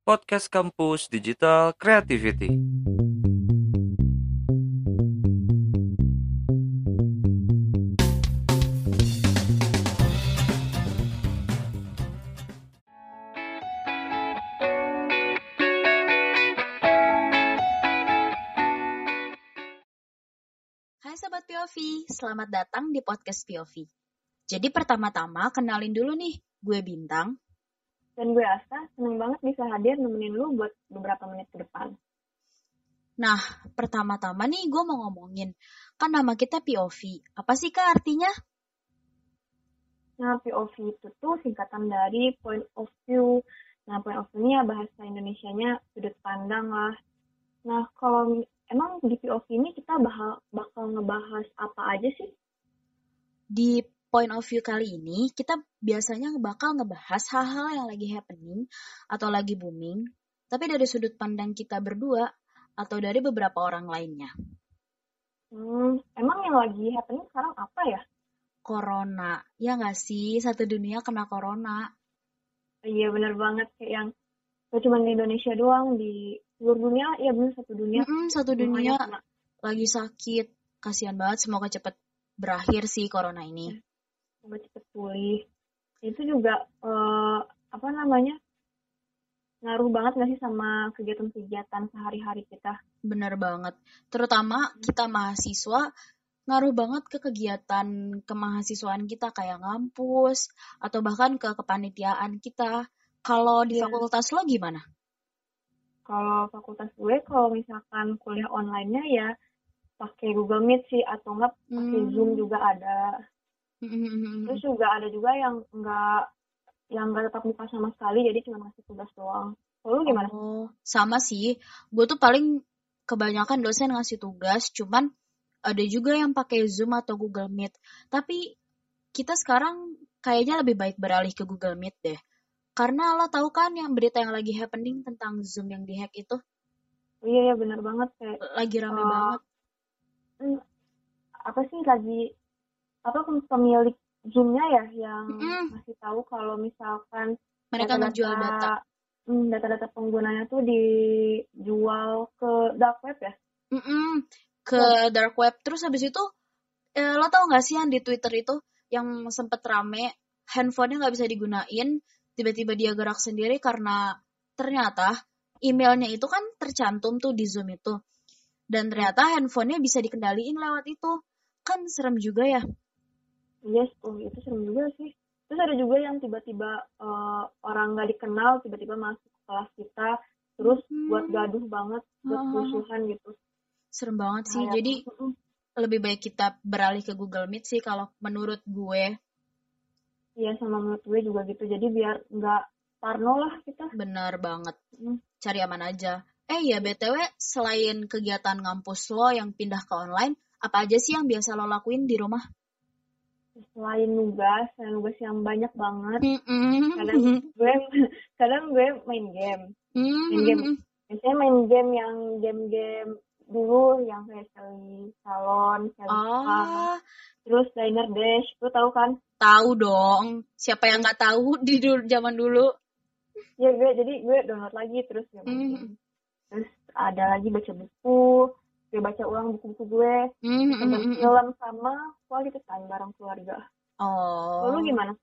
podcast kampus digital creativity. Hai Sobat POV, selamat datang di podcast POV. Jadi pertama-tama kenalin dulu nih, gue Bintang. Dan gue Asta, seneng banget bisa hadir nemenin lu buat beberapa menit ke depan. Nah, pertama-tama nih gue mau ngomongin, kan nama kita POV. Apa sih kak artinya? Nah, POV itu tuh singkatan dari point of view. Nah, point of view ini ya bahasa Indonesianya sudut pandang lah. Nah, kalau emang di POV ini kita bakal, bakal ngebahas apa aja sih? Di point of view kali ini, kita biasanya bakal ngebahas hal-hal yang lagi happening atau lagi booming, tapi dari sudut pandang kita berdua atau dari beberapa orang lainnya. Hmm, emang yang lagi happening sekarang apa ya? Corona, ya nggak sih? Satu dunia kena corona. Iya bener banget kayak yang gak cuma di Indonesia doang di seluruh dunia ya bener satu dunia Mm-mm, satu semuanya dunia lagi sakit. Kasihan banget, semoga cepet berakhir sih corona ini. Semoga cepet pulih itu juga eh, apa namanya ngaruh banget gak sih sama kegiatan-kegiatan sehari-hari kita Bener banget. Terutama kita mahasiswa ngaruh banget ke kegiatan kemahasiswaan kita kayak ngampus atau bahkan ke kepanitiaan kita. Kalau di Iya. fakultas lo gimana? kalau fakultas gue kalau misalkan kuliah online-nya ya pakai Google Meet sih atau enggak pakai Hmm. Zoom juga ada terus juga ada juga yang enggak yang enggak tetap muka sama sekali jadi cuma ngasih tugas doang kalau lu gimana Oh, sama sih. Gue tuh paling kebanyakan dosen ngasih tugas, cuman ada juga yang pakai Zoom atau Google Meet. Tapi kita sekarang kayaknya lebih baik beralih ke Google Meet deh. Karena lo tahu kan yang berita yang lagi happening tentang Zoom yang dihack itu iya ya bener banget kayak lagi rame Eh, banget. hmm, apa sih lagi apa pem- pemilik Zoom-nya ya yang Mm-mm. masih tahu kalau misalkan Mereka ngejual data. hmm, data-data penggunanya tuh dijual ke dark web ya Mm-mm. Ke dark web. Terus habis itu, eh, lo tau gak sih yang di Twitter itu yang sempet rame, handphonenya nggak bisa digunain, tiba-tiba dia gerak sendiri karena ternyata emailnya itu kan tercantum tuh di Zoom itu. Dan ternyata handphonenya bisa dikendaliin lewat itu. Kan serem juga ya. Yes oh itu serem juga sih terus ada juga yang tiba-tiba eh, orang nggak dikenal tiba-tiba masuk ke kelas kita terus Hmm. buat gaduh banget buat kerusuhan gitu Serem banget sih. Kayak- Jadi Mm-mm. lebih baik kita beralih ke Google Meet sih kalau menurut gue. Iya sama menurut gue juga gitu jadi biar nggak parno lah kita Bener banget. Cari aman aja. Eh ya BTW, selain kegiatan ngampus lo yang pindah ke online, apa aja sih yang biasa lo lakuin di rumah? Selain nugas selain nugas yang banyak banget Mm-mm. kadang gue kadang gue main game main game biasanya main game yang game-game dulu yang kayak Sally Salon, Sally Ah, terus Diner Dash, lu tahu kan? tahu dong. Siapa yang nggak tahu di dulu, zaman dulu? Ya gue jadi gue download lagi terus gue main Mm. game. Terus ada lagi baca buku, gue baca ulang buku-buku gue, Mm-mm. film sama quality time bareng keluarga. Oh. Lu gimana?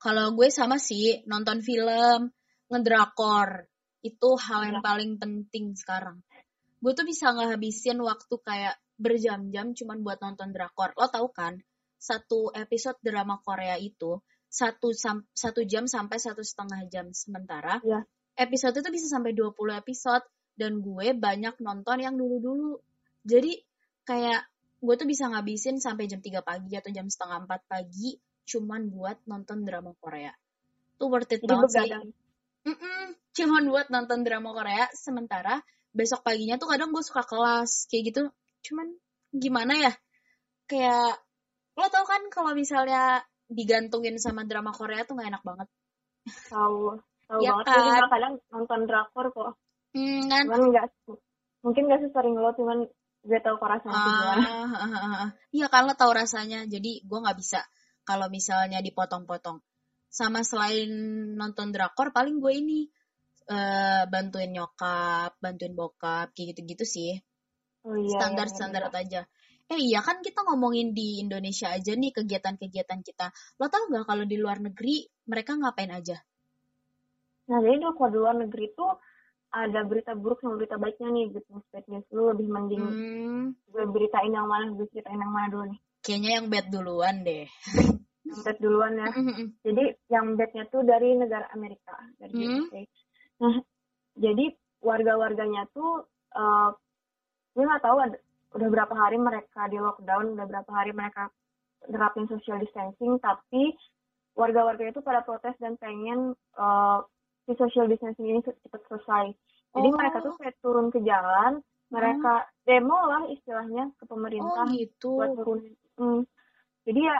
Kalau gue sama sih, nonton film, ngedrakor. Itu hal yang paling penting sekarang. Gue tuh bisa ngehabisin waktu kayak berjam-jam cuman buat nonton drakor. Lo tau kan, satu episode drama Korea itu satu, sam- satu jam sampai satu setengah jam. Sementara Iya. episode itu bisa sampai 20 episode. Dan gue banyak nonton yang dulu-dulu. Jadi kayak gue tuh bisa ngabisin sampai jam 3 pagi atau jam setengah 4 pagi cuman buat nonton drama Korea. Tuh worth it Jadi banget sih. begadang. Mm-mm, cuman buat nonton drama Korea. Sementara besok paginya tuh kadang gue suka kelas kayak gitu. Cuman gimana ya? Kayak lo tau kan kalau misalnya digantungin sama drama Korea tuh gak enak banget. Tahu, tahu Ya banget. Gue kan? kadang nonton drakor kok. Hmm, kan? Cuman nggak mungkin gak sesering lo, cuman gue tahu kok rasanya gimana. Ah, ah, ah, ah. Iya kan lo tau rasanya. Jadi gue nggak bisa kalau misalnya dipotong-potong. Sama selain nonton drakor, paling gue ini eh, bantuin nyokap, bantuin bokap, kayak gitu-gitu sih. Oh iya, iya, Standar-standar iya. aja. Eh iya kan kita ngomongin di Indonesia aja nih kegiatan-kegiatan kita. Lo tau nggak kalau di luar negeri mereka ngapain aja? Nah, jadi kalau di luar negeri tuh ada berita buruk sama berita baiknya nih, good news, bad news. Lu lebih mending Hmm, gue beritain yang mana, gue ceritain yang mana dulu nih. kayaknya yang bad duluan deh. Yang bad duluan ya. Mm-mm. Jadi yang bednya tuh dari negara Amerika, dari Hmm. USA. Nah, jadi warga-warganya tuh eh gue nggak tahu ada, udah berapa hari mereka di lockdown, udah berapa hari mereka nerapin social distancing, tapi warga-warganya tuh pada protes dan pengen eh, si social distancing ini cepat selesai. Jadi Oh. mereka tuh kayak turun ke jalan, mereka demo lah istilahnya ke Oh pemerintah gitu. buat turunin. Hmm. Jadi ya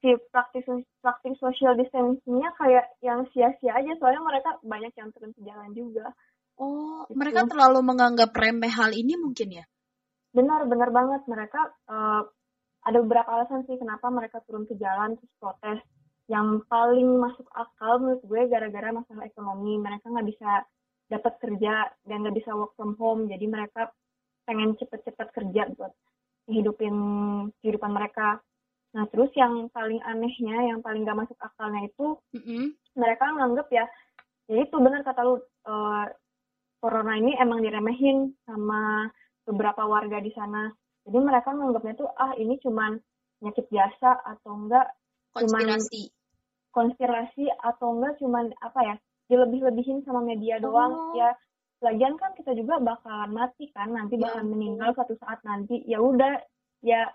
si praktik praktik social distancingnya kayak yang sia-sia aja soalnya mereka banyak yang turun ke jalan juga. Oh, Gitu. mereka terlalu menganggap remeh hal ini mungkin ya? Benar, benar banget mereka eh, ada beberapa alasan sih kenapa mereka turun ke jalan terus protes. Yang paling masuk akal menurut gue gara-gara masalah ekonomi mereka nggak bisa dapat kerja dan nggak bisa work from home jadi mereka pengen cepet-cepet kerja buat hidupin kehidupan mereka. Nah terus yang paling anehnya, yang paling gak masuk akalnya itu Mm-mm. mereka nganggep ya, ya itu benar kata lu, eh, corona ini emang diremehin sama beberapa warga di sana. Jadi mereka nganggapnya tuh ah ini cuman penyakit biasa atau enggak Konspirasi. Konspirasi atau enggak cuman apa ya dilebih-lebihin sama media doang. Oh. ya lagian kan kita juga bakalan mati kan nanti Ya bakalan meninggal suatu saat nanti. Ya udah ya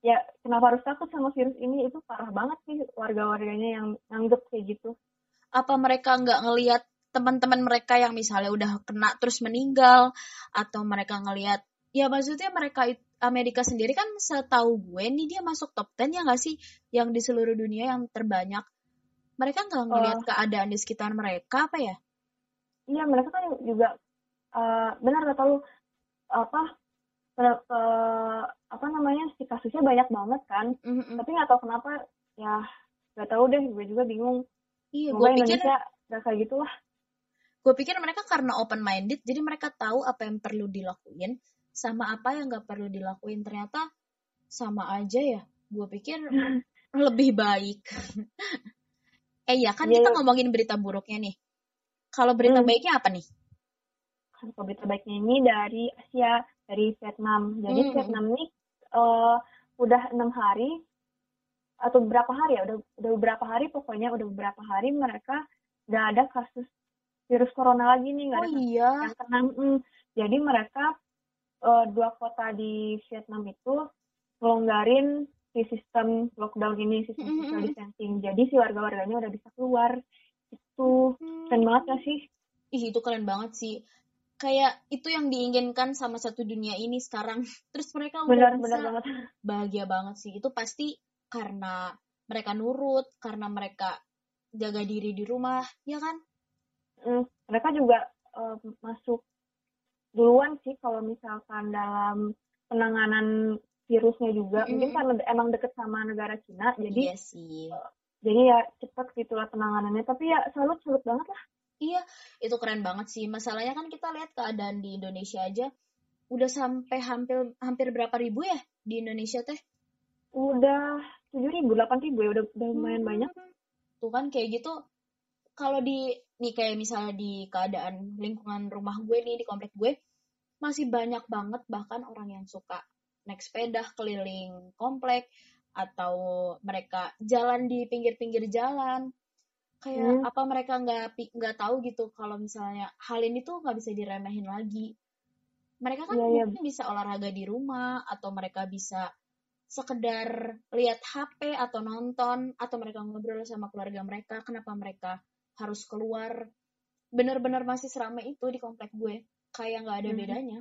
ya kenapa harus takut sama virus ini? Itu parah banget sih warga-warganya yang nganggep kayak gitu. Apa mereka nggak ngelihat teman-teman mereka yang misalnya udah kena terus meninggal atau mereka ngelihat ya maksudnya mereka Amerika sendiri kan setahu gue nih dia masuk top 10 ya nggak sih? Yang di seluruh dunia yang terbanyak mereka nggak ngelihat Oh. keadaan di sekitar mereka apa ya? Iya mereka kan juga eh, benar kata lu apa pe- apa namanya si kasusnya banyak banget kan. Mm-mm. tapi nggak tahu kenapa ya nggak tahu deh gue juga bingung. Iya gue pikir Indonesia nggak kayak gitu lah gue pikir mereka karena open minded jadi mereka tahu apa yang perlu dilakuin sama apa yang nggak perlu dilakuin. Ternyata sama aja ya. Gue pikir lebih baik eh ya kan Iya. kita ngomongin berita buruknya nih kalau berita Hmm. baiknya apa nih Kalau berita baiknya ini dari Asia, dari Vietnam. Jadi Hmm. Vietnam ini eh, udah enam hari atau berapa hari ya? Udah udah beberapa hari pokoknya udah beberapa hari mereka nggak ada kasus virus corona lagi nih nggak oh ada kasus iya yang kena. Mm. Jadi mereka eh, dua kota di Vietnam itu ngelonggarin si sistem lockdown ini, sistem Mm, mm, social distancing. Jadi si warga-warganya udah bisa keluar. Itu keren banget gak sih? ih itu keren banget sih kayak itu yang diinginkan sama satu dunia ini sekarang terus mereka udah Benar, bisa benar banget. bahagia banget sih itu pasti karena mereka nurut karena mereka jaga diri di rumah ya kan Mm, mereka juga eh, masuk duluan sih kalau misalkan dalam penanganan virusnya juga Mm-mm. mungkin karena emang deket sama negara Cina jadi iya sih jadi ya cepat gitulah penanganannya tapi ya salut salut banget lah Iya, itu keren banget sih. Masalahnya kan kita lihat keadaan di Indonesia aja udah sampai hampir hampir berapa ribu ya di Indonesia teh? udah tujuh ribu delapan ribu ya udah udah lumayan Hmm. banyak Tuh kan kayak gitu. Kalau di nih kayak misalnya di keadaan lingkungan rumah gue nih di komplek gue masih banyak banget bahkan orang yang suka naik sepeda keliling komplek atau mereka jalan di pinggir-pinggir jalan. Kayak Hmm. apa mereka nggak nggak tahu gitu kalau misalnya hal ini tuh nggak bisa diremehin lagi. Mereka kan Iya, iya. mungkin bisa olahraga di rumah atau mereka bisa sekedar lihat HP atau nonton atau mereka ngobrol sama keluarga mereka kenapa mereka harus keluar. Bener-bener masih seramai itu di komplek gue. Kayak nggak ada Mhm. bedanya.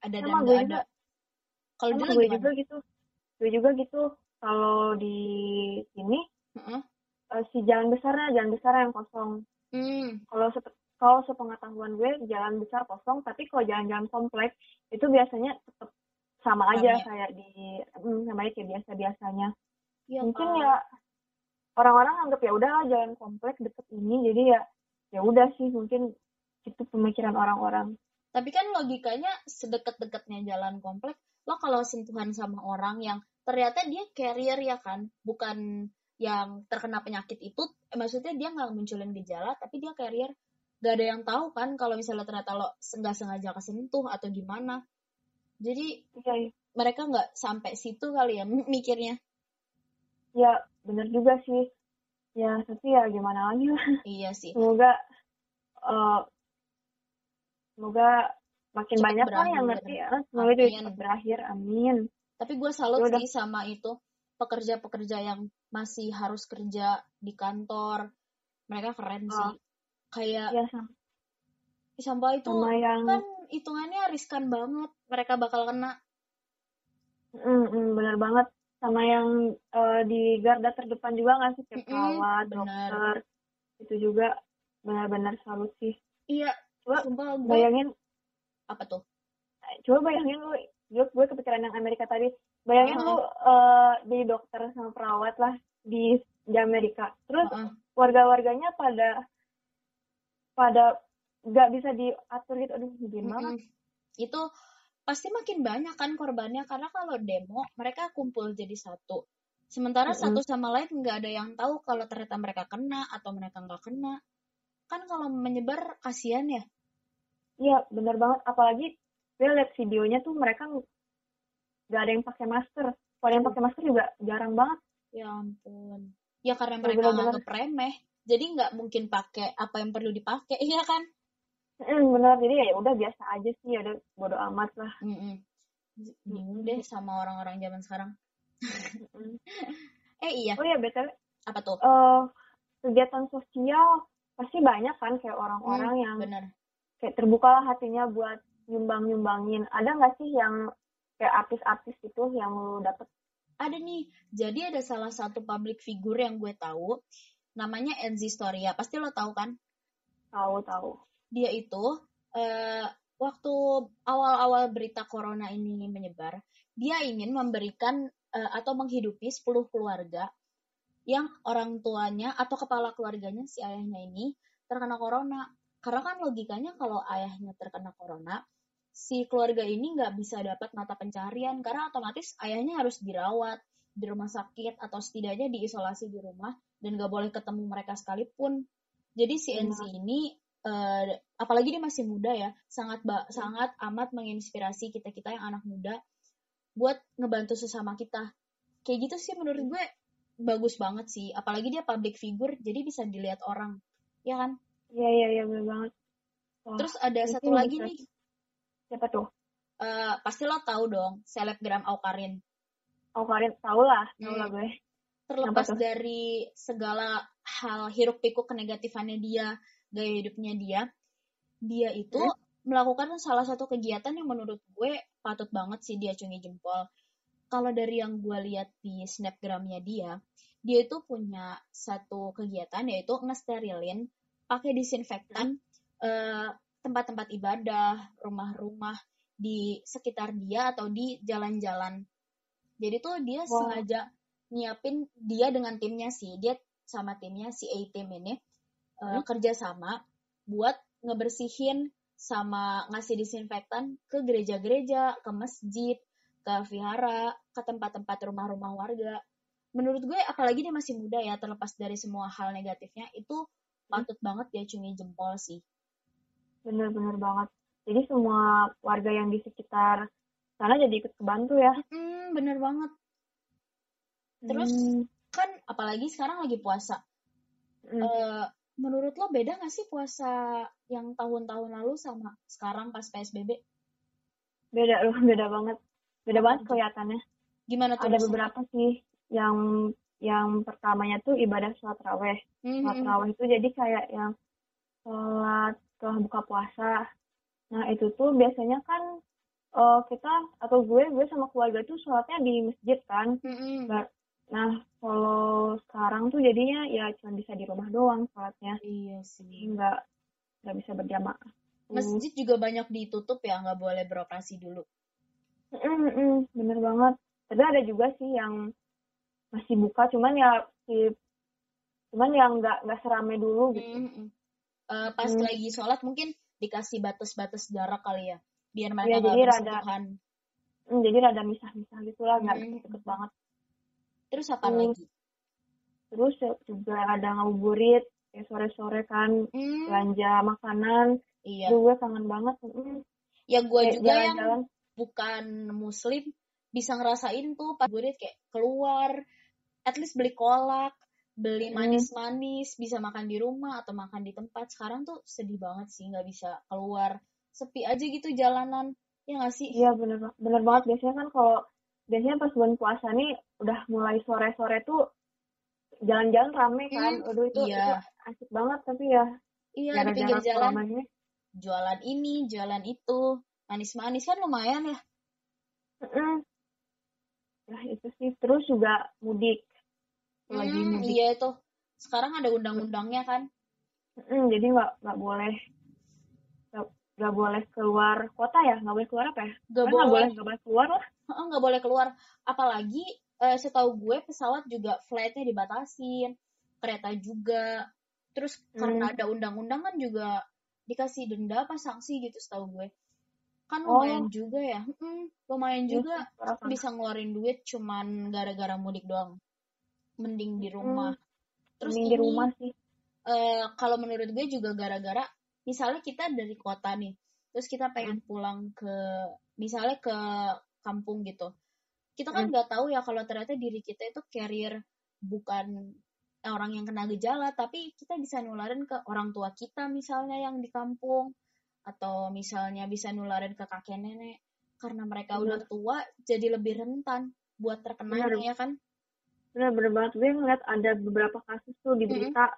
Ada dan sama gue nggak ada kalau dulu gue gimana juga gitu. Gue juga gitu. Kalau di sini Heeh. eh, si jalan besarnya jalan besar yang kosong. Hmm, kalau kalau sepengetahuan gue jalan besar kosong tapi kalau jalan-jalan komplek itu biasanya tetap sama aja Rame. kayak di hmm, sama aja kayak biasa biasanya iya mungkin ya orang-orang anggap ya udahlah jalan komplek deket ini jadi ya ya udah sih mungkin itu pemikiran orang-orang. Tapi kan logikanya sedekat-dekatnya jalan komplek, lo kalau sentuhan sama orang yang ternyata dia carrier ya kan, bukan yang terkena penyakit itu, eh, maksudnya dia nggak munculin gejala, tapi dia carrier, gak ada yang tahu kan kalau misalnya ternyata lo nggak sengaja kesentuh atau gimana. Jadi iya iya. mereka nggak sampai situ kali ya mikirnya. ya bener juga sih ya tapi ya gimana lagi lah Iya sih. semoga eh, semoga makin Cepet banyak lah yang ngerti ya semoga cepat berakhir amin Tapi gue salut Ya udah. sih sama itu pekerja-pekerja yang masih harus kerja di kantor. Mereka keren Oh. sih. Kayak ya sama, sampah itu sama yang kan hitungannya riskan banget. Mereka bakal kena. mm, mm, bener banget sama yang eh, di garda terdepan juga nggak sih kayak perawat bener. dokter itu juga benar-benar salut sih Iya, coba sumpah gue bayangin apa tuh? coba bayangin lu gue, gue kepikiran yang Amerika tadi bayangin Heeh. lu eh, jadi dokter sama perawat lah di di Amerika terus Heeh. warga-warganya pada pada nggak bisa diatur gitu aduh nyebelin banget Mm-mm. Itu pasti makin banyak kan korbannya karena kalau demo mereka kumpul jadi satu. Sementara Mm-mm. satu sama lain nggak ada yang tahu kalau ternyata mereka kena atau mereka nggak kena. Kan kalau menyebar kasihan ya. Iya bener banget apalagi gue liat videonya tuh mereka nggak ada yang pakai masker kalau ada yang pakai masker juga jarang banget Ya ampun. Ya karena Ya, mereka bener-bener. nganggep remeh. Jadi nggak mungkin pakai apa yang perlu dipakai, iya kan? Mm, bener jadi ya udah biasa aja sih ya udah bodo amat lah Mm-mm. Bingung deh sama orang-orang zaman sekarang. Mm. Eh iya, oh ya btw apa tuh? eh kegiatan sosial pasti banyak kan kayak orang-orang Hmm, yang Bener. Kayak terbukalah hatinya buat nyumbang-nyumbangin. Ada nggak sih yang kayak artis-artis itu yang lu dapet? Ada nih. Jadi ada salah satu public figure yang gue tahu. Namanya Enzi Storia. Pasti lo tahu kan? Tahu-tahu. Dia itu eh, waktu awal-awal berita corona ini menyebar, dia ingin memberikan eh, atau menghidupi 10 keluarga yang orang tuanya atau kepala keluarganya si ayahnya ini terkena corona. Karena kan logikanya kalau ayahnya terkena corona, si keluarga ini nggak bisa dapat mata pencarian karena otomatis ayahnya harus dirawat di rumah sakit atau setidaknya diisolasi di rumah dan nggak boleh ketemu mereka sekalipun. Jadi si Benar. NC ini eh, apalagi dia masih muda ya, sangat ba- sangat amat menginspirasi kita-kita yang anak muda buat ngebantu sesama kita. Kayak gitu sih menurut gue bagus banget sih, apalagi dia public figure jadi bisa dilihat orang. Ya kan? Iya, iya, iya, bener banget. Wah, Terus ada satu lagi bisa- nih, Siapa tuh? eh, pasti lo tahu dong, selebgram Aukarin. Oh, Karin tahu lah, tahu Hmm. lah gue. Terlepas tuh? dari segala hal hiruk pikuk kenegatifannya dia, gaya hidupnya dia, dia itu Hmm. melakukan salah satu kegiatan yang menurut gue patut banget sih dia cungi jempol. Kalau dari yang gue lihat di snapgramnya dia, dia itu punya satu kegiatan yaitu ngesterilin pakai disinfektan eh, tempat-tempat ibadah, rumah-rumah di sekitar dia atau di jalan-jalan. Jadi tuh dia Wow. sengaja nyiapin dia dengan timnya sih, dia sama timnya si A team ini eh, Hmm. kerja sama buat ngebersihin sama ngasih disinfektan ke gereja-gereja, ke masjid, ke vihara, ke tempat-tempat rumah-rumah warga. Menurut gue apalagi dia masih muda ya, terlepas dari semua hal negatifnya, itu patut banget dia cungi jempol sih. Bener-bener banget. Jadi semua warga yang di sekitar sana jadi ikut kebantu ya. Hmm, bener banget. Terus Hmm, kan apalagi sekarang lagi puasa. hmm. Eh, menurut lo beda gak sih puasa yang tahun-tahun lalu sama sekarang pas PSBB? beda loh, beda banget. Beda banget kelihatannya. Gimana tuh? Ada beberapa sih yang yang pertamanya tuh ibadah sholat raweh. Hmm, Sholat hmm, raweh itu jadi kayak yang sholat setelah buka puasa. Nah itu tuh biasanya kan eh, kita atau gue gue sama keluarga tuh sholatnya di masjid kan. hmm, hmm. Nggak- Nah kalau sekarang tuh jadinya ya cuma bisa di rumah doang sholatnya. Iya sih. nggak nggak bisa berjamaah. Tuh. Masjid juga banyak ditutup ya, nggak boleh beroperasi dulu. Mm, mm, bener banget. Tapi ada juga sih yang masih buka, cuman ya si cuman yang nggak nggak serame dulu gitu. Hmm, hmm. Eh, pas Hmm. lagi sholat mungkin dikasih batas-batas jarak kali ya biar mereka Iya, nggak jadi rada- Hmm, jadi rada misah-misah gitu lah nggak Hmm. deket banget terus apa Hmm. lagi terus juga ada ngabuburit kayak sore-sore kan Hmm, belanja makanan iya gue kangen banget Hmm, ya gue kayak juga yang jalan-jalan bukan muslim bisa ngerasain tuh pas gue kayak keluar at least beli kolak beli Hmm. manis-manis bisa makan di rumah atau makan di tempat sekarang tuh sedih banget sih nggak bisa keluar sepi aja gitu jalanan ya nggak sih Iya bener bener banget biasanya kan kalau biasanya pas bulan puasa nih udah mulai sore-sore tuh jalan-jalan rame kan. Hmm, Aduh itu, iya. itu asik banget tapi ya iya di pinggir jalan ini. jualan ini jualan itu manis-manis kan lumayan ya Mm-mm. Nah itu sih terus juga mudik. Lagi Hmm, mudik. iya itu sekarang ada undang-undangnya kan Mm-mm, jadi nggak nggak boleh nggak boleh keluar kota ya nggak boleh keluar apa ya? Nggak boleh boleh nggak boleh keluar lah. Nggak boleh keluar apalagi eh, setahu gue pesawat juga flightnya dibatasin kereta juga terus karena Hmm. ada undang-undang kan juga dikasih denda apa sanksi gitu setahu gue kan Oh. lumayan juga ya Mm, lumayan Iya, juga parah. bisa ngeluarin duit cuman gara-gara mudik doang mending di rumah terus Hmm. Mending di ini, rumah sih. eh, kalau menurut gue juga gara-gara misalnya kita dari kota nih terus kita pengen pulang ke misalnya ke kampung gitu kita kan Hmm. nggak tahu ya kalau ternyata diri kita itu carrier bukan orang yang kena gejala tapi kita bisa nularin ke orang tua kita misalnya yang di kampung atau misalnya bisa nularin ke kakek nenek karena mereka Bener. udah tua jadi lebih rentan buat Bener. ya kan bener-bener banget. Gue ngeliat ada beberapa kasus tuh di berita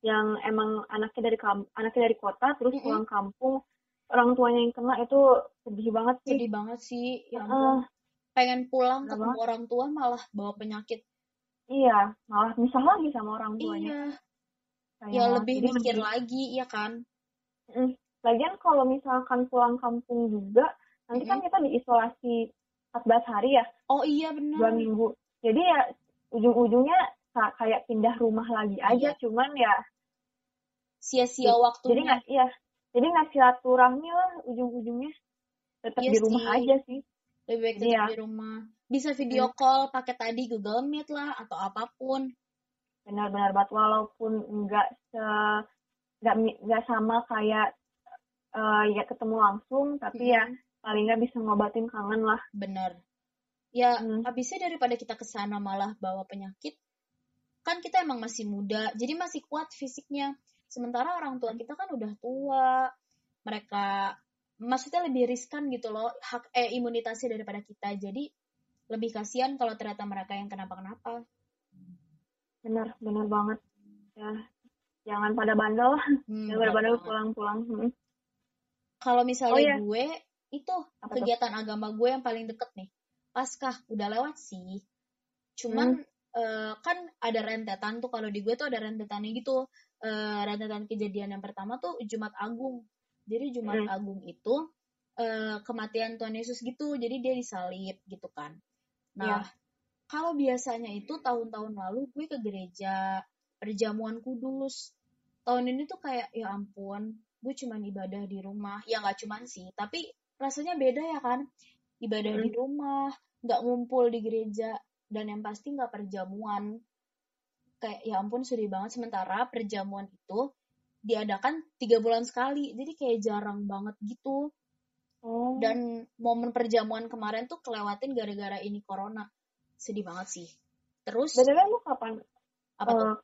yang emang anaknya dari kam anaknya dari kota terus Mm-mm. pulang kampung orang tuanya yang kena itu sedih banget sih. Sedih banget sih ya ampun. Pengen pulang Bener ketemu orang tua malah bawa penyakit. Iya malah misah lagi sama orang tuanya. Iya. Sayang ya banget. lebih Jadi mikir mending- lagi ya kan? Mm. lagian kalau misalkan pulang kampung juga nanti kan kita diisolasi 14 hari ya. Oh iya dua benar minggu. Jadi ya ujung-ujungnya ka- kayak pindah rumah lagi aja Iya. cuman ya sia-sia jadi waktunya. nggak iya. Jadi nggak silaturahmi lah ujung-ujungnya. Tetap Iya di rumah sih. aja sih. Lebih baik Jadi tetap ya. di rumah. Bisa video call pakai tadi Google Meet lah atau apa pun. Benar-benar banget walaupun nggak se nggak nggak sama kayak eh, ya ketemu langsung tapi ya paling nggak bisa ngobatin kangen lah. Bener ya Hmm. habisnya daripada kita ke sana malah bawa penyakit kan kita emang masih muda jadi masih kuat fisiknya sementara orang tua kita kan udah tua mereka maksudnya lebih riskan gitu loh hak eh imunitasnya daripada kita jadi lebih kasihan kalau ternyata mereka yang kenapa-kenapa benar benar banget ya jangan pada bandel Hmm, jangan pada bandel pulang-pulang Hmm. kalau misalnya Oh, iya. gue itu Apa tuh? kegiatan agama gue yang paling deket nih paskah udah lewat sih. Cuman Hmm. eh, kan ada rentetan tuh kalau di gue tuh ada rentetannya gitu. Eh, rentetan kejadian yang pertama tuh Jumat Agung. Jadi Jumat Hmm. Agung itu eh, kematian Tuhan Yesus gitu jadi dia disalib gitu kan. Nah Iya. kalau biasanya itu tahun-tahun lalu gue ke gereja perjamuan kudus. Tahun ini tuh kayak ya ampun gue cuman ibadah di rumah. Ya nggak cuman sih tapi rasanya beda ya kan ibadah Hmm. di rumah nggak ngumpul di gereja dan yang pasti nggak perjamuan. Kayak ya ampun sedih banget. Sementara perjamuan itu diadakan tiga bulan sekali. Jadi kayak jarang banget gitu. Oh. Dan momen perjamuan kemarin tuh kelewatin gara-gara ini corona. Sedih banget sih. Terus btw lu kapan? Apa tuh? Eh,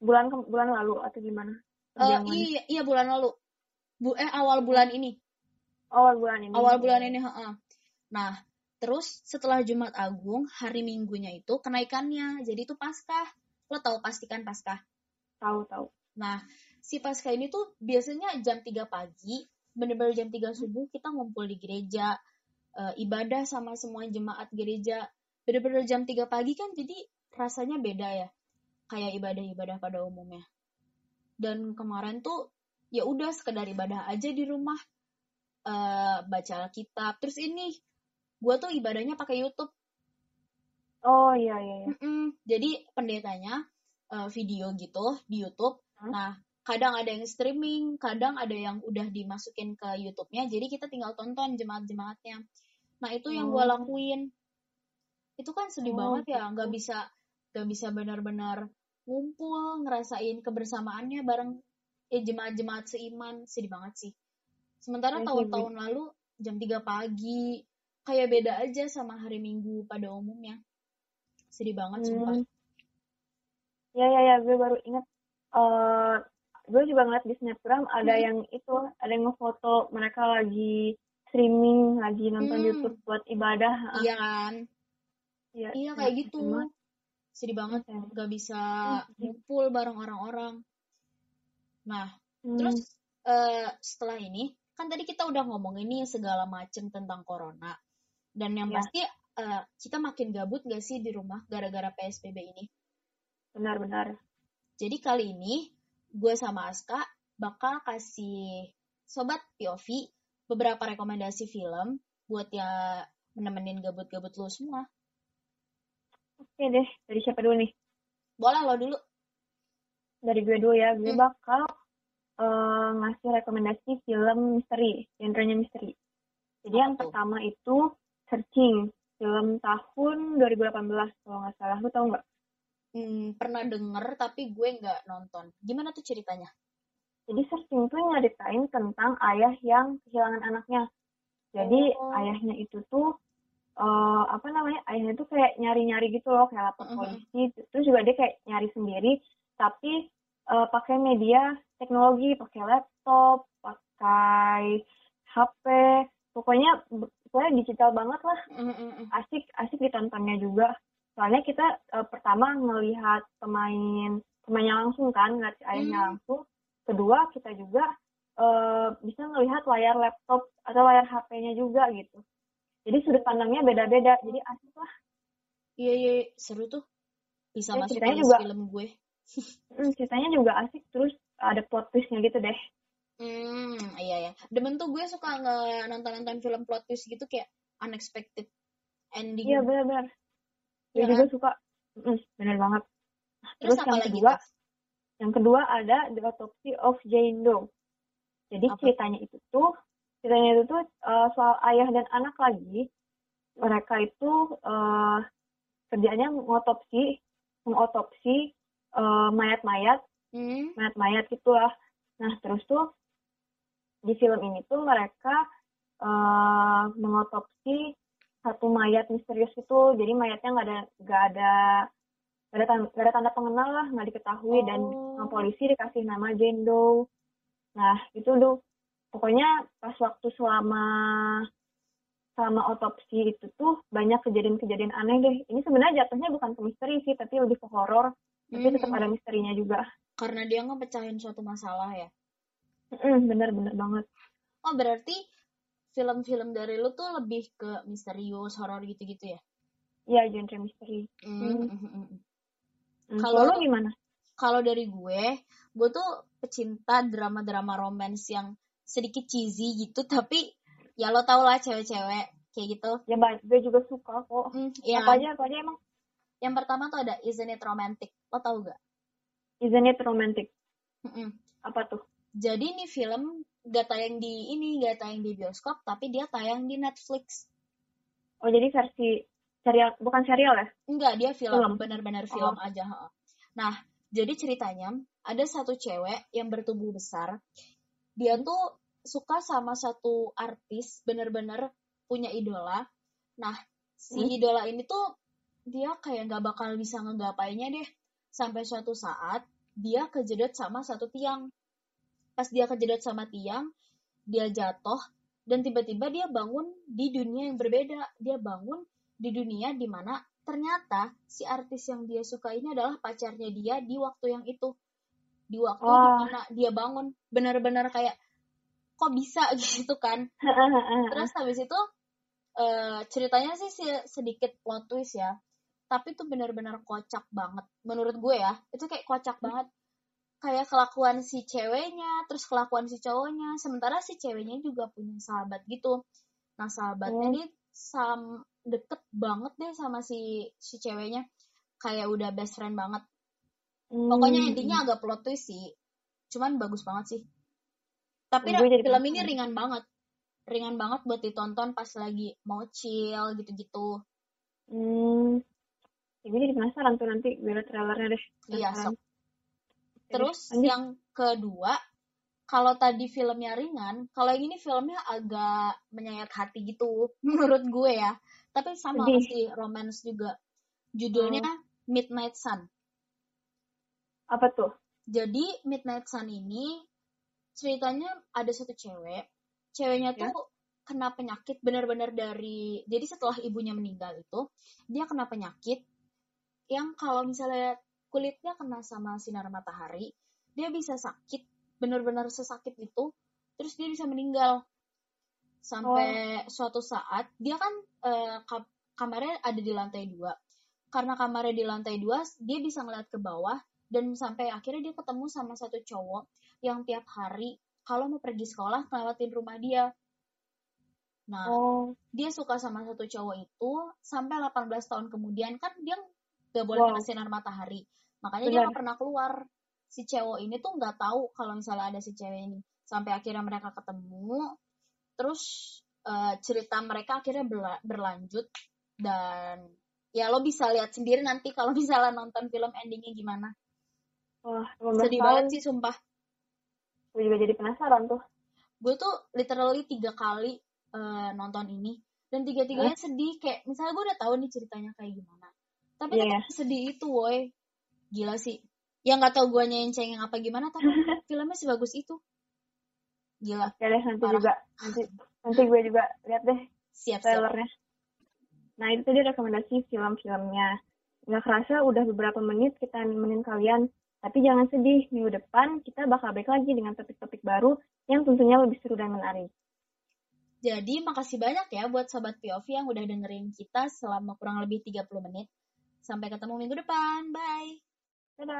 bulan ke- bulan lalu atau gimana Perjamuannya? iya iya bulan lalu. Bu, eh awal bulan ini. Awal bulan ini. Awal bulan ini heeh. Nah terus setelah Jumat Agung hari Minggunya itu kenaikannya. Jadi itu Paskah. Lo tahu pastikan Paskah? Tahu tahu nah si Paskah ini tuh biasanya jam 3 pagi bener-bener jam 3 subuh kita ngumpul di gereja eh, ibadah sama semua jemaat gereja. Bener-bener jam 3 pagi kan jadi rasanya beda ya kayak ibadah-ibadah pada umumnya. Dan kemarin tuh ya udah sekedar ibadah aja di rumah eh baca Alkitab. Terus ini gue tuh ibadahnya pakai YouTube oh iya iya iya Mm-mm. jadi pendetanya eh, video gitu di YouTube Hmm. nah kadang ada yang streaming, kadang ada yang udah dimasukin ke YouTube-nya, jadi kita tinggal tonton jemaat-jemaatnya. Nah itu yang gue Oh. lakuin. Itu kan sedih Oh, banget ya, gitu. nggak bisa nggak bisa benar-benar ngumpul ngerasain kebersamaannya bareng ya jemaat-jemaat seiman, sedih banget sih. Sementara Iya tahun-tahun lalu jam 3 pagi kayak beda aja sama hari Minggu pada umumnya. Sedih banget sumpah. Hmm. Ya ya ya, gue baru inget. eh gue juga ngeliat di snapgram ada Hmm. yang itu, ada yang ngefoto mereka lagi streaming, lagi nonton Hmm. YouTube buat ibadah. Ah, Iya kan? Iya, Iya ya, kayak gitu. sama. Sedih banget Sama. nggak bisa Hmm. ngumpul bareng orang-orang. Nah, Hmm. terus eh, setelah ini kan tadi kita udah ngomongin nih segala macem tentang corona. Dan yang Iya. pasti eh, kita makin gabut gak sih di rumah gara-gara PSBB ini? Benar-benar. Jadi kali ini gue sama Aska bakal kasih sobat POV beberapa rekomendasi film buat ya menemenin gabut-gabut lu semua. Oke deh, dari siapa dulu nih? Boleh lo dulu. Dari gue dulu ya, gue Hmm. bakal eh, ngasih rekomendasi film misteri, genrenya misteri. Jadi yang Apa tuh? pertama itu Searching, film tahun 2018 kalau nggak salah. Lu tau nggak? Hmm, pernah denger tapi gue nggak nonton. Gimana tuh ceritanya? Jadi Searching tuh nyeritain tentang ayah yang kehilangan anaknya. Jadi Oh. ayahnya itu tuh eh, apa namanya? Ayahnya tuh kayak nyari-nyari gitu loh, kayak lapor polisi. Terus juga dia kayak nyari sendiri, tapi eh, pakai media teknologi, pakai laptop, pakai HP. Pokoknya pokoknya digital banget lah. Mm-mm. Asik asik ditontonnya juga. Soalnya kita eh, pertama ngelihat pemain pemainnya langsung kan, ngeliat ayahnya Hmm. langsung. Kedua kita juga eh, bisa ngelihat layar laptop atau layar HP-nya juga gitu. Jadi sudut pandangnya beda-beda. Jadi asik lah. Iya, iya, iya. seru tuh. Bisa Ya, masuk juga. film gue. Ceritanya juga asik. Terus ada plot twist-nya gitu deh. Hmm, iya ya. Demen tuh gue suka nggak nonton-nonton film plot twist gitu kayak unexpected ending. Iya benar-benar. Gue Iya juga kan? suka. Hmm, benar banget. Terus Terus, apa yang lagi kedua, yang kedua ada The Autopsy of Jane Doe. Jadi Apa ceritanya itu tuh, ceritanya itu tuh eh, soal ayah dan anak lagi. Mereka itu eh, kerjanya mengotopsi, mengotopsi eh, mayat-mayat, Hmm, mayat-mayat gitulah. Nah terus tuh di film ini tuh mereka eh, mengotopsi satu mayat misterius itu. Jadi mayatnya nggak ada nggak ada nggak ada, tanda, nggak ada tanda pengenal lah, nggak diketahui dan Oh. sama polisi dikasih nama Jane Doe. Nah itu tuh pokoknya pas waktu selama selama otopsi itu tuh banyak kejadian-kejadian aneh deh. Ini sebenarnya jatuhnya bukan ke misteri sih, tapi lebih ke horor. Tapi tetap Mm-mm. ada misterinya juga. karena dia ngepecahin suatu masalah ya. Mm, Bener-bener banget. Oh, berarti film-film dari lu tuh lebih ke misterius, horor gitu-gitu ya? Iya, genre misteri. Hmm, Hmm. hmm, hmm, hmm. Hmm, Kalau- lu gimana? Kalau dari gue, gue tuh pecinta drama-drama romance yang sedikit cheesy gitu, tapi ya lo tau lah cewek-cewek kayak gitu. Ya, gue juga suka kok. Hmm, iya apa aja, apa aja emang. Yang pertama tuh ada Isn't It Romantic. Lo tau gak? Isn't it romantic? Mm-mm. Apa tuh? Jadi nih film gak tayang di ini, gak tayang di bioskop, tapi dia tayang di Netflix. Oh, jadi versi serial, bukan serial ya? Enggak, dia film, Film. benar-benar Oh. film aja. heeh. Nah, jadi ceritanya ada satu cewek yang bertubuh besar. Dia tuh suka sama satu artis, benar-benar punya idola. Nah, si Hmm. idola ini tuh dia kayak nggak bakal bisa ngegapainya deh. Sampai suatu saat dia kejedot sama satu tiang. Pas dia kejedot sama tiang, dia jatuh dan tiba-tiba dia bangun di dunia yang berbeda. Dia bangun di dunia di mana ternyata si artis yang dia suka ini adalah pacarnya dia di waktu yang itu. Di waktu Oh. di mana dia bangun. Benar-benar kayak kok bisa gitu kan. Terus habis itu eh, ceritanya sih si- sedikit plot twist ya. Tapi itu benar-benar kocak banget. Menurut gue ya, itu kayak kocak banget. Kayak kelakuan si ceweknya, terus kelakuan si cowoknya. Sementara si ceweknya juga punya sahabat gitu. Nah sahabatnya Hmm. ini sam deket banget deh sama si si ceweknya. Kayak udah best friend banget. Hmm. Pokoknya intinya agak plot twist sih. cuman bagus banget sih tapi film ini ringan banget ringan banget buat ditonton pas lagi mau chill gitu-gitu Hmm. Ya, gue jadi penasaran tuh nanti gue liat trailernya deh. Iya, sok. Terus lanjut. yang kedua, kalau tadi filmnya ringan, kalau yang ini filmnya agak menyayat hati gitu, menurut gue ya. Tapi sama Sedih. masih romance juga. Judulnya Midnight Sun. Apa tuh? Jadi Midnight Sun ini ceritanya ada satu cewek, ceweknya Ya. tuh kena penyakit benar-benar dari jadi setelah ibunya meninggal itu dia kena penyakit yang kalau misalnya kulitnya kena sama sinar matahari dia bisa sakit benar-benar sesakit itu terus dia bisa meninggal. Sampai suatu saat dia kan ka- kamarnya ada di lantai dua. Karena kamarnya di lantai dua dia bisa ngeliat ke bawah dan sampai akhirnya dia ketemu sama satu cowok yang tiap hari kalau mau pergi sekolah ngelewatin rumah dia. Nah Oh, dia suka sama satu cowok itu sampai 18 tahun kemudian kan dia nggak boleh Wow. kena sinar matahari makanya dia Benar. nggak pernah keluar. Si cowok ini tuh nggak tahu kalau misalnya ada si cewek ini. Sampai akhirnya mereka ketemu. Terus eh, cerita mereka akhirnya berla- berlanjut. Dan ya lo bisa lihat sendiri nanti kalau misalnya nonton film endingnya gimana. Wah, 18 sedih tahun. banget sih sumpah. Gue juga jadi penasaran tuh. gue tuh literally tiga kali eh, nonton ini. Dan tiga-tiganya sedih. Kayak misalnya gue udah tahu nih ceritanya kayak gimana. Tapi Iya, tetap sedih itu woi gila sih yang nggak tahu gue yang apa gimana tapi filmnya sebagus itu gila Oke deh, nanti Parah. juga. Nanti, nanti gue juga lihat deh siap siap trailernya. Nah, itu tadi rekomendasi film-filmnya. Nggak kerasa udah beberapa menit kita nemenin kalian. Tapi jangan sedih, minggu depan kita bakal balik lagi dengan topik-topik baru yang tentunya lebih seru dan menarik. jadi makasih banyak ya buat sobat POV yang udah dengerin kita selama kurang lebih 30 menit sampai ketemu minggu depan bye 拜拜，